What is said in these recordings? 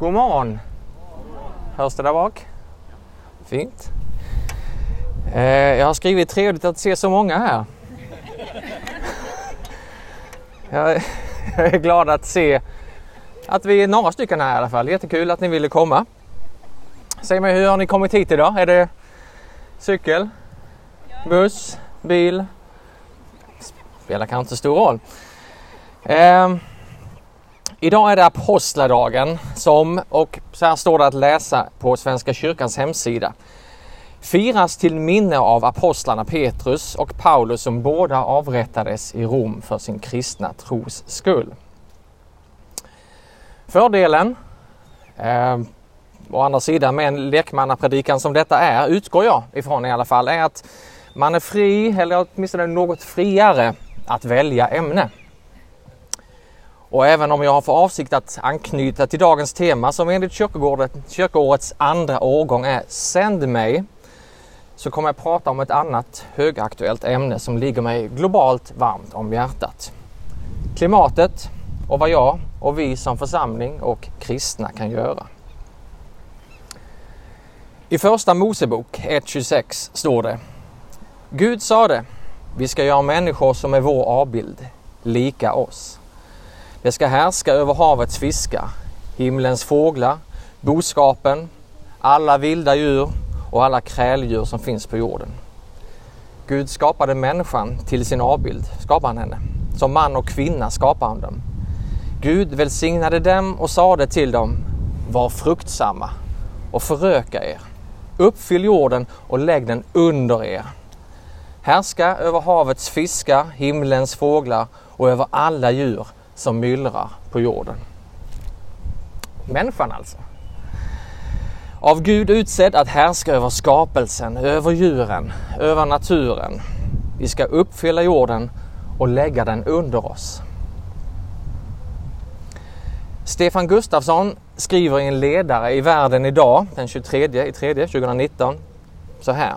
God morgon! Hörs det där bak? Fint. Eh, jag har skrivit trevligt att se så många här. Jag, jag är glad att se att vi är några stycken här i alla fall. Jättekul att ni ville komma. Säg mig, hur har ni kommit hit idag? Är det cykel? Buss? Bil? Spelar kanske inte stor roll. Eh, idag är det apostladagen som, och så här står det att läsa på Svenska kyrkans hemsida, firas till minne av apostlarna Petrus och Paulus som båda avrättades i Rom för sin kristna tros skull. Fördelen, eh, å andra sidan med en lekmannapredikan som detta är, utgår jag ifrån i alla fall, är att man är fri, eller åtminstone något friare, att välja ämne. Och även om jag har för avsikt att anknyta till dagens tema som enligt kyrkoårets andra årgång är Sänd mig så kommer jag prata om ett annat högaktuellt ämne som ligger mig globalt varmt om hjärtat. Klimatet och vad jag och vi som församling och kristna kan göra. I första Mosebok 1.26 står det Gud sade vi ska göra människor som är vår avbild, lika oss. Det ska härska över havets fiskar, himlens fåglar, boskapen, alla vilda djur och alla kräldjur som finns på jorden. Gud skapade människan till sin avbild, skapade han henne. Som man och kvinna skapade han dem. Gud välsignade dem och sade till dem, var fruktsamma och föröka er. Uppfyll jorden och lägg den under er. Härska över havets fiskar, himlens fåglar och över alla djur som myllrar på jorden. Människan alltså. Av Gud utsedd att härska över skapelsen, över djuren, över naturen. Vi ska uppfylla jorden och lägga den under oss. Stefan Gustafsson skriver i en ledare i Världen idag den 23 i 3 2019 så här.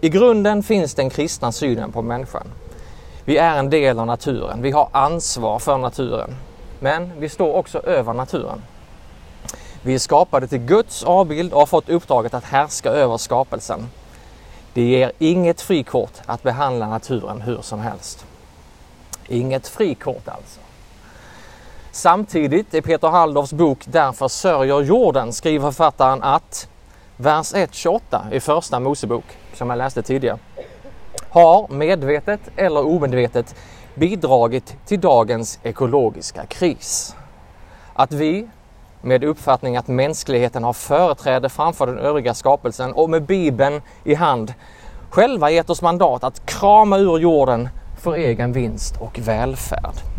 I grunden finns den kristna synen på människan. Vi är en del av naturen. Vi har ansvar för naturen. Men vi står också över naturen. Vi är skapade till Guds avbild och har fått uppdraget att härska över skapelsen. Det ger inget frikort att behandla naturen hur som helst. Inget frikort alltså. Samtidigt i Peter Halldorfs bok Därför sörjer jorden skriver författaren att vers 1.28 i första Mosebok, som jag läste tidigare, har medvetet eller omedvetet bidragit till dagens ekologiska kris. Att vi, med uppfattning att mänskligheten har företräde framför den övriga skapelsen och med Bibeln i hand själva gett oss mandat att krama ur jorden för egen vinst och välfärd.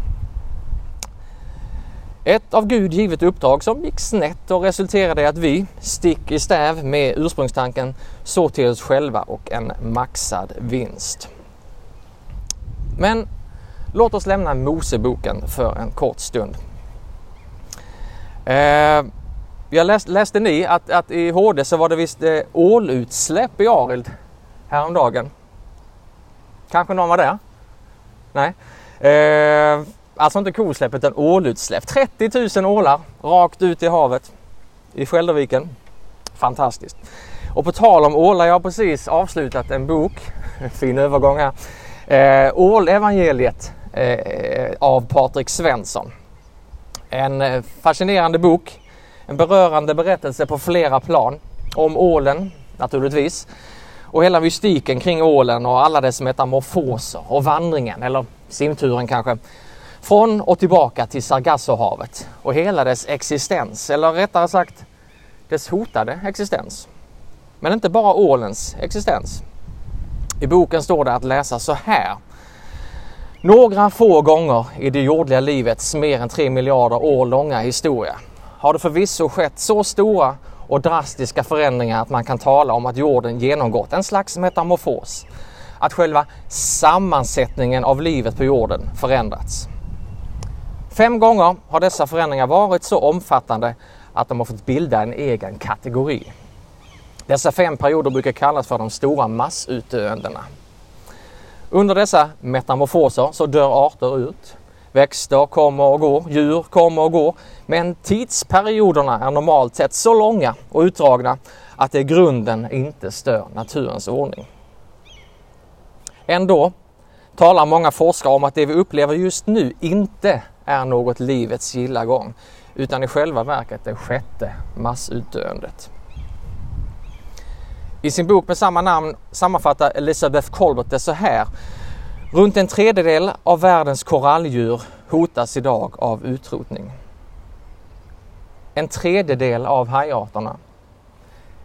Ett av Gud givet uppdrag som gick snett och resulterade i att vi, stick i stäv med ursprungstanken, såg till oss själva och en maxad vinst. Men låt oss lämna Moseboken för en kort stund. Eh, jag läste, läste ni att, att, i HD så var det visst eh, ålutsläpp i Arild häromdagen? Kanske någon var där? Nej. Eh, alltså inte kosläpp utan ålutsläpp. 30 000 ålar rakt ut i havet i Skälderviken. Fantastiskt. Och på tal om ålar, jag har precis avslutat en bok, fin övergång här, eh, Ålevangeliet eh, av Patrik Svensson. En eh, fascinerande bok, en berörande berättelse på flera plan om ålen naturligtvis och hela mystiken kring ålen och alla dess metamorfoser och vandringen eller simturen kanske från och tillbaka till Sargassohavet och hela dess existens eller rättare sagt dess hotade existens. Men inte bara ålens existens. I boken står det att läsa så här några få gånger i det jordliga livets mer än 3 miljarder år långa historia har det förvisso skett så stora och drastiska förändringar att man kan tala om att jorden genomgått en slags metamorfos. Att själva sammansättningen av livet på jorden förändrats. Fem gånger har dessa förändringar varit så omfattande att de har fått bilda en egen kategori. Dessa fem perioder brukar kallas för de stora massutdöendena. Under dessa metamorfoser så dör arter ut, Växter kommer och går, djur kommer och går. Men tidsperioderna är normalt sett så långa och utdragna att det i grunden inte stör naturens ordning. Ändå talar många forskare om att det vi upplever just nu inte är något livets gilla gång utan i själva verket det sjätte massutdöendet. I sin bok med samma namn sammanfattar Elizabeth Colbert det så här. Runt en tredjedel av världens koralldjur hotas idag av utrotning. En tredjedel av hajarterna.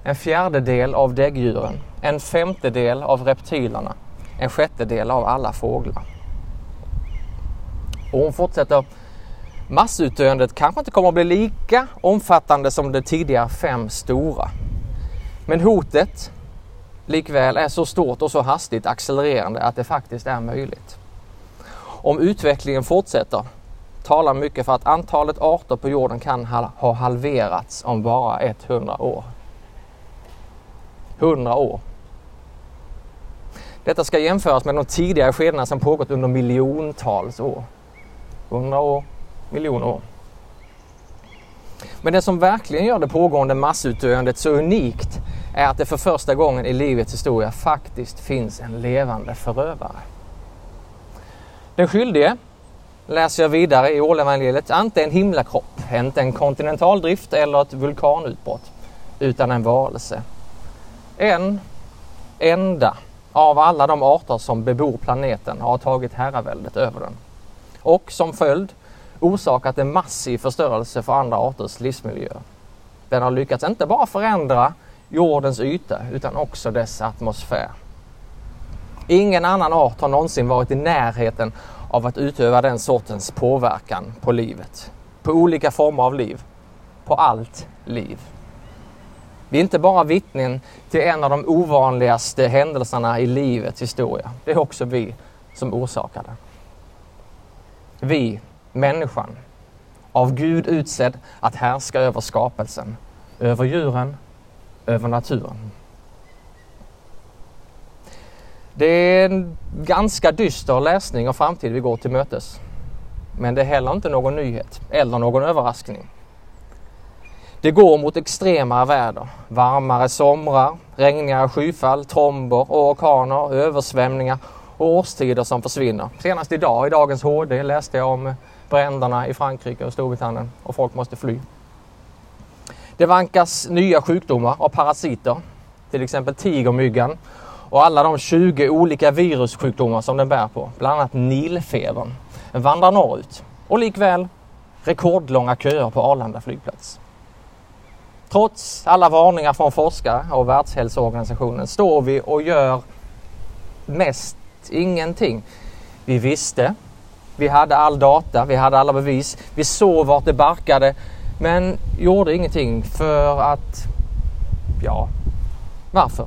En fjärdedel av däggdjuren. En femtedel av reptilerna. En sjättedel av alla fåglar. Och hon fortsätter. Massutdöendet kanske inte kommer att bli lika omfattande som de tidigare fem stora. Men hotet likväl är så stort och så hastigt accelererande att det faktiskt är möjligt. Om utvecklingen fortsätter talar mycket för att antalet arter på jorden kan ha halverats om bara 100 år. 100 år. Detta ska jämföras med de tidigare skedena som pågått under miljontals år. 100 år, miljoner år. Men det som verkligen gör det pågående massutdöendet så unikt är att det för första gången i livets historia faktiskt finns en levande förövare. Den skyldige, läser jag vidare i ålevangeliet, är inte en himlakropp, inte en kontinentaldrift eller ett vulkanutbrott, utan en varelse. En enda av alla de arter som bebor planeten har tagit herraväldet över den. Och som följd orsakat en massiv förstörelse för andra arters livsmiljöer. Den har lyckats inte bara förändra jordens yta utan också dess atmosfär. Ingen annan art har någonsin varit i närheten av att utöva den sortens påverkan på livet. På olika former av liv. På allt liv. Vi är inte bara vittnen till en av de ovanligaste händelserna i livets historia. Det är också vi som orsakar den. Vi, människan, av Gud utsedd att härska över skapelsen, över djuren, över naturen. Det är en ganska dyster läsning av framtid vi går till mötes. Men det är heller inte någon nyhet eller någon överraskning. Det går mot extrema väder. Varmare somrar, regnigare skyfall, tromber, orkaner, översvämningar och årstider som försvinner. Senast idag i dagens HD läste jag om bränderna i Frankrike och Storbritannien och folk måste fly. Det vankas nya sjukdomar av parasiter, till exempel tigermyggan och alla de 20 olika virussjukdomar som den bär på, bland annat nilfebern. Vandrar norrut och likväl rekordlånga köer på Arlanda flygplats. Trots alla varningar från forskare och Världshälsoorganisationen står vi och gör mest ingenting. Vi visste, vi hade all data, vi hade alla bevis, vi såg vart det barkade men gjorde ingenting för att, ja, varför?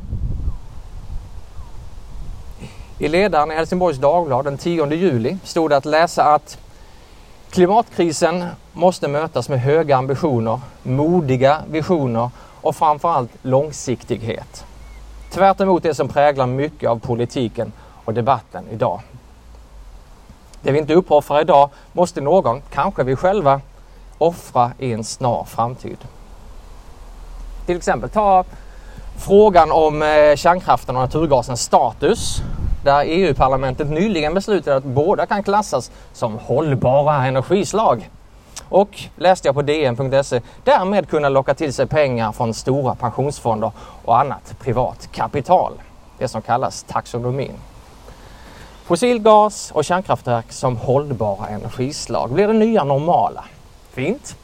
I ledaren i Helsingborgs Dagblad den 10 juli stod det att läsa att klimatkrisen måste mötas med höga ambitioner, modiga visioner och framförallt långsiktighet. Tvärt det som präglar mycket av politiken och debatten idag. Det vi inte uppoffrar idag måste någon, kanske vi själva, offra i en snar framtid. Till exempel ta frågan om eh, kärnkraften och naturgasens status. Där EU-parlamentet nyligen beslutade att båda kan klassas som hållbara energislag. Och läste jag på dn.se därmed kunna locka till sig pengar från stora pensionsfonder och annat privat kapital. Det som kallas taxonomin. Fossilgas och kärnkraftverk som hållbara energislag blir det nya normala. Fint.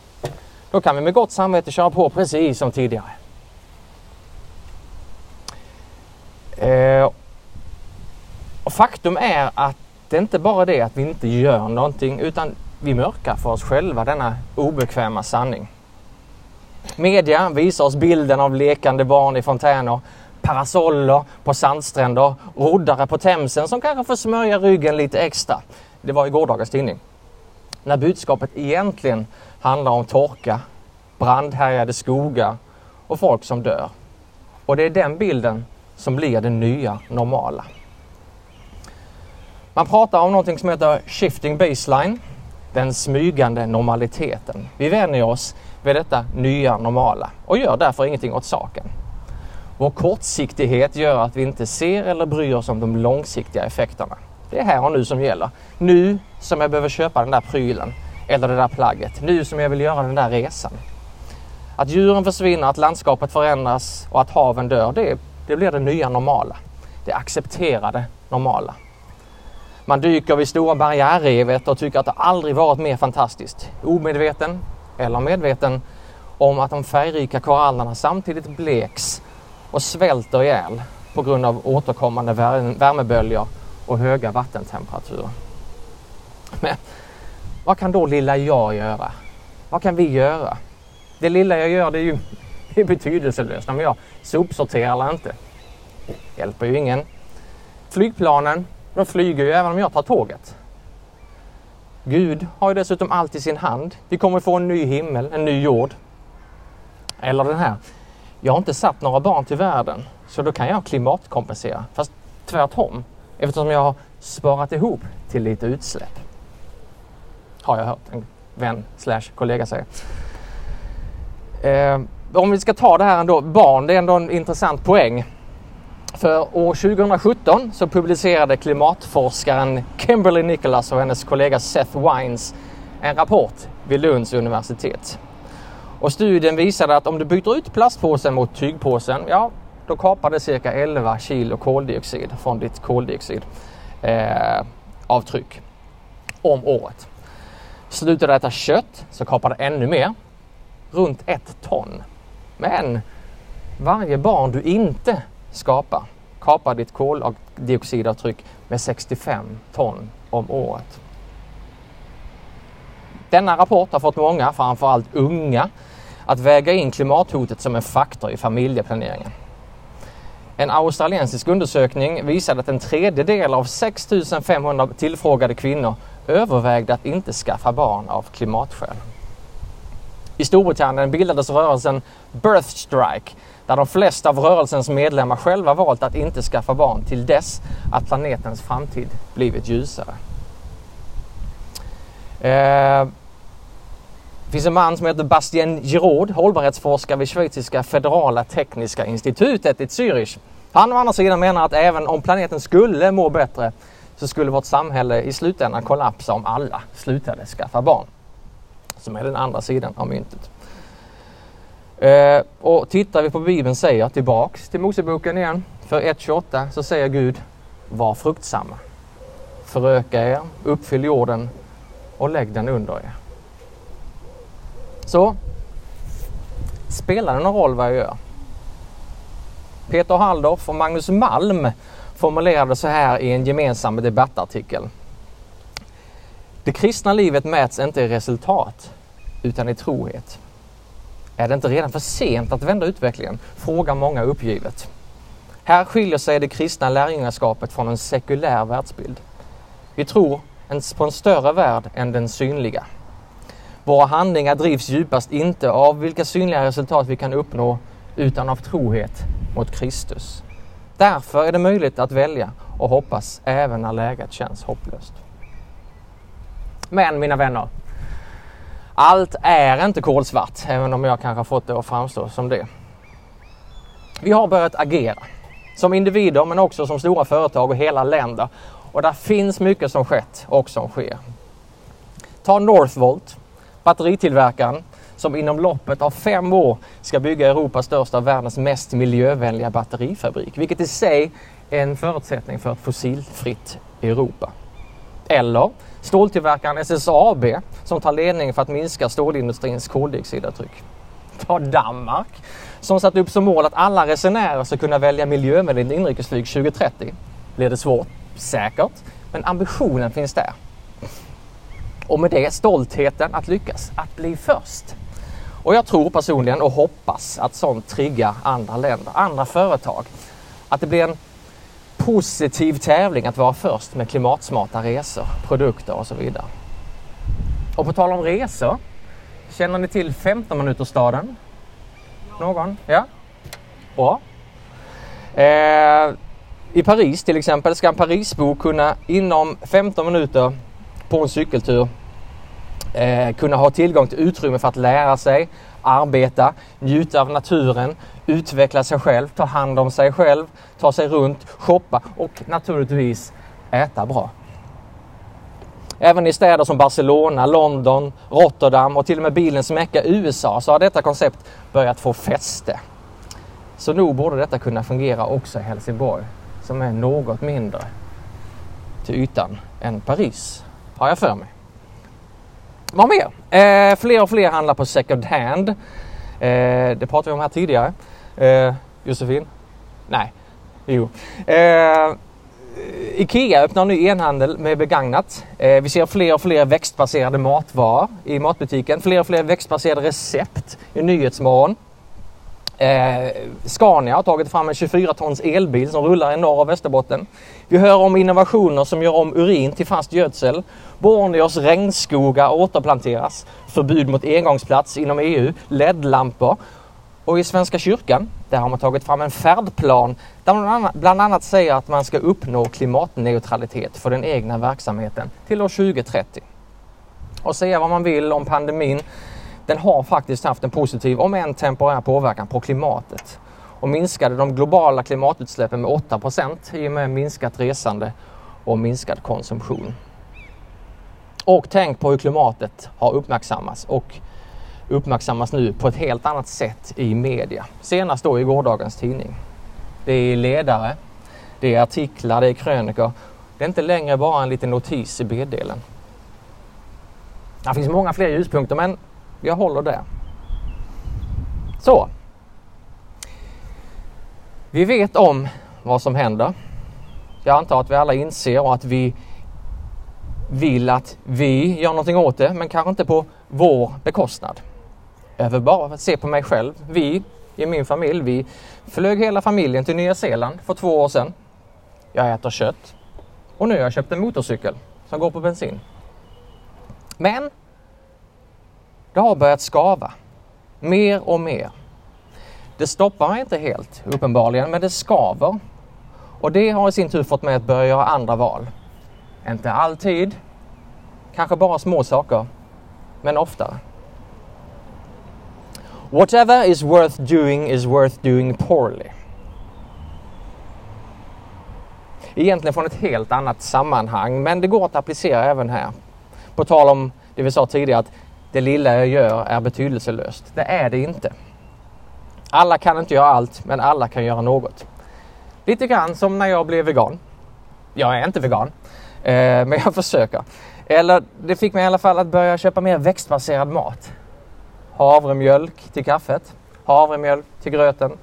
Då kan vi med gott samvete köra på precis som tidigare. Eh, och faktum är att det är inte bara det att vi inte gör någonting utan vi mörkar för oss själva denna obekväma sanning. Media visar oss bilden av lekande barn i fontäner, parasoller på sandstränder, roddare på Themsen som kanske får smörja ryggen lite extra. Det var i gårdagens tidning. När budskapet egentligen handlar om torka, brandhärjade skogar och folk som dör. Och det är den bilden som blir det nya normala. Man pratar om någonting som heter shifting baseline den smygande normaliteten. Vi vänjer oss vid detta nya normala och gör därför ingenting åt saken. Vår kortsiktighet gör att vi inte ser eller bryr oss om de långsiktiga effekterna. Det är här och nu som gäller. Nu som jag behöver köpa den där prylen eller det där plagget. Nu som jag vill göra den där resan. Att djuren försvinner, att landskapet förändras och att haven dör, det, det blir det nya normala. Det accepterade normala. Man dyker vid Stora barriärrevet och tycker att det aldrig varit mer fantastiskt. Omedveten, eller medveten, om att de färgrika korallerna samtidigt bleks och svälter ihjäl på grund av återkommande värmeböljor och höga vattentemperaturer. Men vad kan då lilla jag göra? Vad kan vi göra? Det lilla jag gör det är ju det är betydelselöst om jag sopsorterar eller inte. Det hjälper ju ingen. Flygplanen, de flyger ju även om jag tar tåget. Gud har ju dessutom allt i sin hand. Vi kommer få en ny himmel, en ny jord. Eller den här. Jag har inte satt några barn till världen så då kan jag klimatkompensera. Fast tvärtom. Eftersom jag har sparat ihop till lite utsläpp. Har jag hört en vän slash kollega säga. Eh, om vi ska ta det här ändå, barn, det är ändå en intressant poäng. För år 2017 så publicerade klimatforskaren Kimberly Nicholas och hennes kollega Seth Wines en rapport vid Lunds universitet. Och studien visade att om du byter ut plastpåsen mot tygpåsen, ja, då kapar det cirka 11 kilo koldioxid från ditt koldioxidavtryck eh, om året. Slutar du äta kött så kapar det ännu mer, runt ett ton. Men varje barn du inte skapar kapar ditt koldioxidavtryck med 65 ton om året. Denna rapport har fått många, framförallt unga, att väga in klimathotet som en faktor i familjeplaneringen. En australiensisk undersökning visade att en tredjedel av 6 500 tillfrågade kvinnor övervägde att inte skaffa barn av klimatskäl. I Storbritannien bildades rörelsen Birth Strike där de flesta av rörelsens medlemmar själva valt att inte skaffa barn till dess att planetens framtid blivit ljusare. Eh, det finns en man som heter Bastien Giraud, hållbarhetsforskare vid schweiziska federala tekniska institutet i Zürich. Han å andra sidan menar att även om planeten skulle må bättre så skulle vårt samhälle i slutändan kollapsa om alla slutade skaffa barn. Som är den andra sidan av myntet. Eh, och tittar vi på Bibeln säger tillbaks till Moseboken igen. För 1.28 så säger Gud Var fruktsamma. Föröka er, uppfyll jorden och lägg den under er. Så spelar det någon roll vad jag gör? Peter Halldorf och Magnus Malm formulerade så här i en gemensam debattartikel. Det kristna livet mäts inte i resultat utan i trohet. Är det inte redan för sent att vända utvecklingen? Frågar många uppgivet. Här skiljer sig det kristna lärjungaskapet från en sekulär världsbild. Vi tror på en större värld än den synliga. Våra handlingar drivs djupast inte av vilka synliga resultat vi kan uppnå utan av trohet mot Kristus. Därför är det möjligt att välja och hoppas även när läget känns hopplöst. Men mina vänner, allt är inte kolsvart, även om jag kanske har fått det att framstå som det. Vi har börjat agera. Som individer men också som stora företag och hela länder. Och där finns mycket som skett och som sker. Ta Northvolt, batteritillverkaren som inom loppet av fem år ska bygga Europas största och världens mest miljövänliga batterifabrik. Vilket i sig är en förutsättning för ett fossilfritt Europa. Eller ståltillverkaren SSAB som tar ledning för att minska stålindustrins koldioxidavtryck. Ta Danmark som satt upp som mål att alla resenärer ska kunna välja miljövänligt inrikesflyg 2030. Blir det svårt? Säkert. Men ambitionen finns där. Och med det stoltheten att lyckas, att bli först. Och jag tror personligen och hoppas att sånt triggar andra länder, andra företag. Att det blir en positiv tävling att vara först med klimatsmarta resor, produkter och så vidare. Och på tal om resor. Känner ni till 15 minutersstaden? Någon? Ja? Bra. Eh, I Paris till exempel ska en Parisbo kunna inom 15 minuter på en cykeltur Eh, kunna ha tillgång till utrymme för att lära sig, arbeta, njuta av naturen, utveckla sig själv, ta hand om sig själv, ta sig runt, shoppa och naturligtvis äta bra. Även i städer som Barcelona, London, Rotterdam och till och med bilens mecka USA så har detta koncept börjat få fäste. Så nog borde detta kunna fungera också i Helsingborg som är något mindre till ytan än Paris, har jag för mig. Vad mer? Eh, fler och fler handlar på second hand. Eh, det pratade vi om här tidigare. Eh, Josefin? Nej. Jo. Eh, Ikea öppnar ny enhandel med begagnat. Eh, vi ser fler och fler växtbaserade matvaror i matbutiken. Fler och fler växtbaserade recept i Nyhetsmorgon. Eh, Scania har tagit fram en 24 tons elbil som rullar i norr och Västerbotten. Vi hör om innovationer som gör om urin till fast gödsel. Borneos regnskogar återplanteras. Förbud mot engångsplats inom EU. LED-lampor. Och i Svenska kyrkan, där har man tagit fram en färdplan där man bland annat, bland annat säger att man ska uppnå klimatneutralitet för den egna verksamheten till år 2030. Och säga vad man vill om pandemin den har faktiskt haft en positiv, om än temporär påverkan på klimatet och minskade de globala klimatutsläppen med 8 i och med minskat resande och minskad konsumtion. Och tänk på hur klimatet har uppmärksammats och uppmärksammas nu på ett helt annat sätt i media. Senast då i gårdagens tidning. Det är ledare, det är artiklar, det är krönikor. Det är inte längre bara en liten notis i B-delen. Det finns många fler ljuspunkter men jag håller där. Så. Vi vet om vad som händer. Jag antar att vi alla inser och att vi vill att vi gör någonting åt det, men kanske inte på vår bekostnad. Jag bara bara se på mig själv. Vi i min familj, vi flög hela familjen till Nya Zeeland för två år sedan. Jag äter kött och nu har jag köpt en motorcykel som går på bensin. Men det har börjat skava. Mer och mer. Det stoppar mig inte helt uppenbarligen, men det skaver. Och det har i sin tur fått mig att börja göra andra val. Inte alltid, kanske bara små saker, men oftare. Whatever is worth doing is worth doing poorly. Egentligen från ett helt annat sammanhang, men det går att applicera även här. På tal om det vi sa tidigare, att det lilla jag gör är betydelselöst. Det är det inte. Alla kan inte göra allt, men alla kan göra något. Lite grann som när jag blev vegan. Jag är inte vegan, eh, men jag försöker. Eller det fick mig i alla fall att börja köpa mer växtbaserad mat. Havremjölk till kaffet, havremjölk till gröten,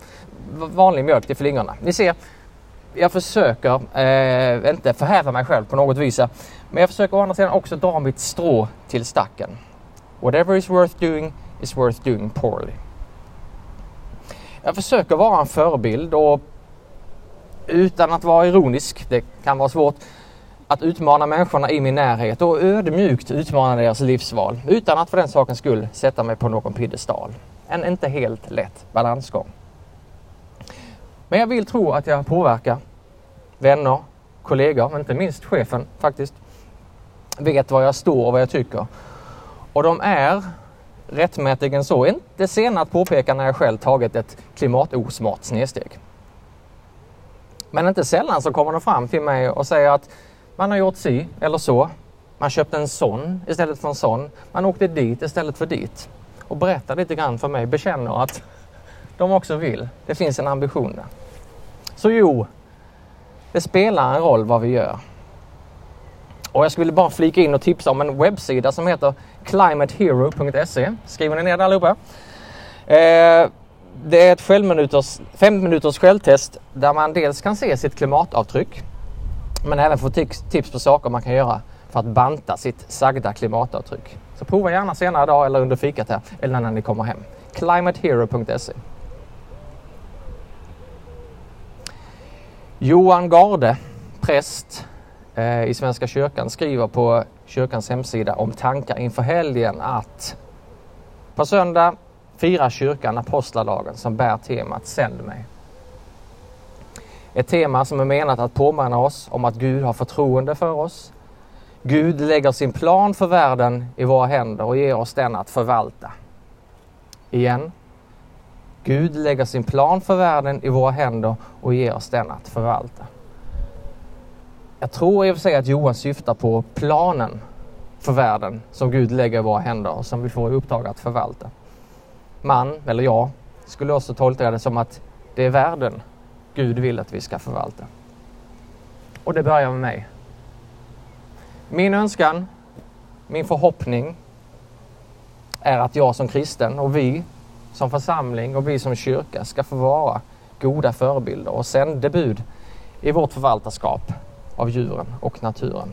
vanlig mjölk till flingorna. Ni ser, jag försöker eh, inte förhäva mig själv på något vis. Men jag försöker å andra sidan också dra mitt strå till stacken. Whatever is worth doing is worth doing poorly. Jag försöker vara en förebild och utan att vara ironisk, det kan vara svårt, att utmana människorna i min närhet och ödmjukt utmana deras livsval utan att för den sakens skull sätta mig på någon piedestal. En inte helt lätt balansgång. Men jag vill tro att jag påverkar vänner, kollegor, inte minst chefen faktiskt, vet var jag står och vad jag tycker och de är rättmätigen så inte sena att påpeka när jag själv tagit ett klimatosmart snedsteg. Men inte sällan så kommer de fram till mig och säger att man har gjort si eller så. Man köpte en sån istället för en sån. Man åkte dit istället för dit. Och berättar lite grann för mig, bekänner att de också vill. Det finns en ambition där. Så jo, det spelar en roll vad vi gör. Och jag skulle bara flika in och tipsa om en webbsida som heter climatehero.se. Skriver ni ner det allihopa? Eh, det är ett självminuters, fem minuters självtest där man dels kan se sitt klimatavtryck men även få tips, på saker man kan göra för att banta sitt sagda klimatavtryck. Så prova gärna senare idag eller under fikat här eller när ni kommer hem. climatehero.se Johan Garde, präst Eh, i Svenska kyrkan skriver på kyrkans hemsida om tankar inför helgen att på söndag firar kyrkan apostladagen som bär temat Sänd mig. Ett tema som är menat att påminna oss om att Gud har förtroende för oss. Gud lägger sin plan för världen i våra händer och ger oss den att förvalta. Igen. Gud lägger sin plan för världen i våra händer och ger oss den att förvalta. Jag tror i och för sig att Johan syftar på planen för världen som Gud lägger i våra händer och som vi får i uppdrag att förvalta. Man, eller jag, skulle också tolka det som att det är världen Gud vill att vi ska förvalta. Och det börjar med mig. Min önskan, min förhoppning är att jag som kristen och vi som församling och vi som kyrka ska få vara goda förebilder och sändebud i vårt förvaltarskap av djuren och naturen.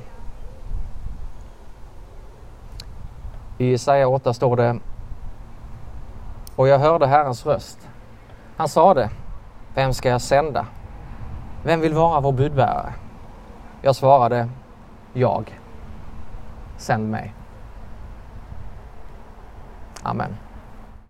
I Jesaja 8 står det Och jag hörde Herrens röst. Han sade Vem ska jag sända? Vem vill vara vår budbärare? Jag svarade Jag. Sänd mig. Amen.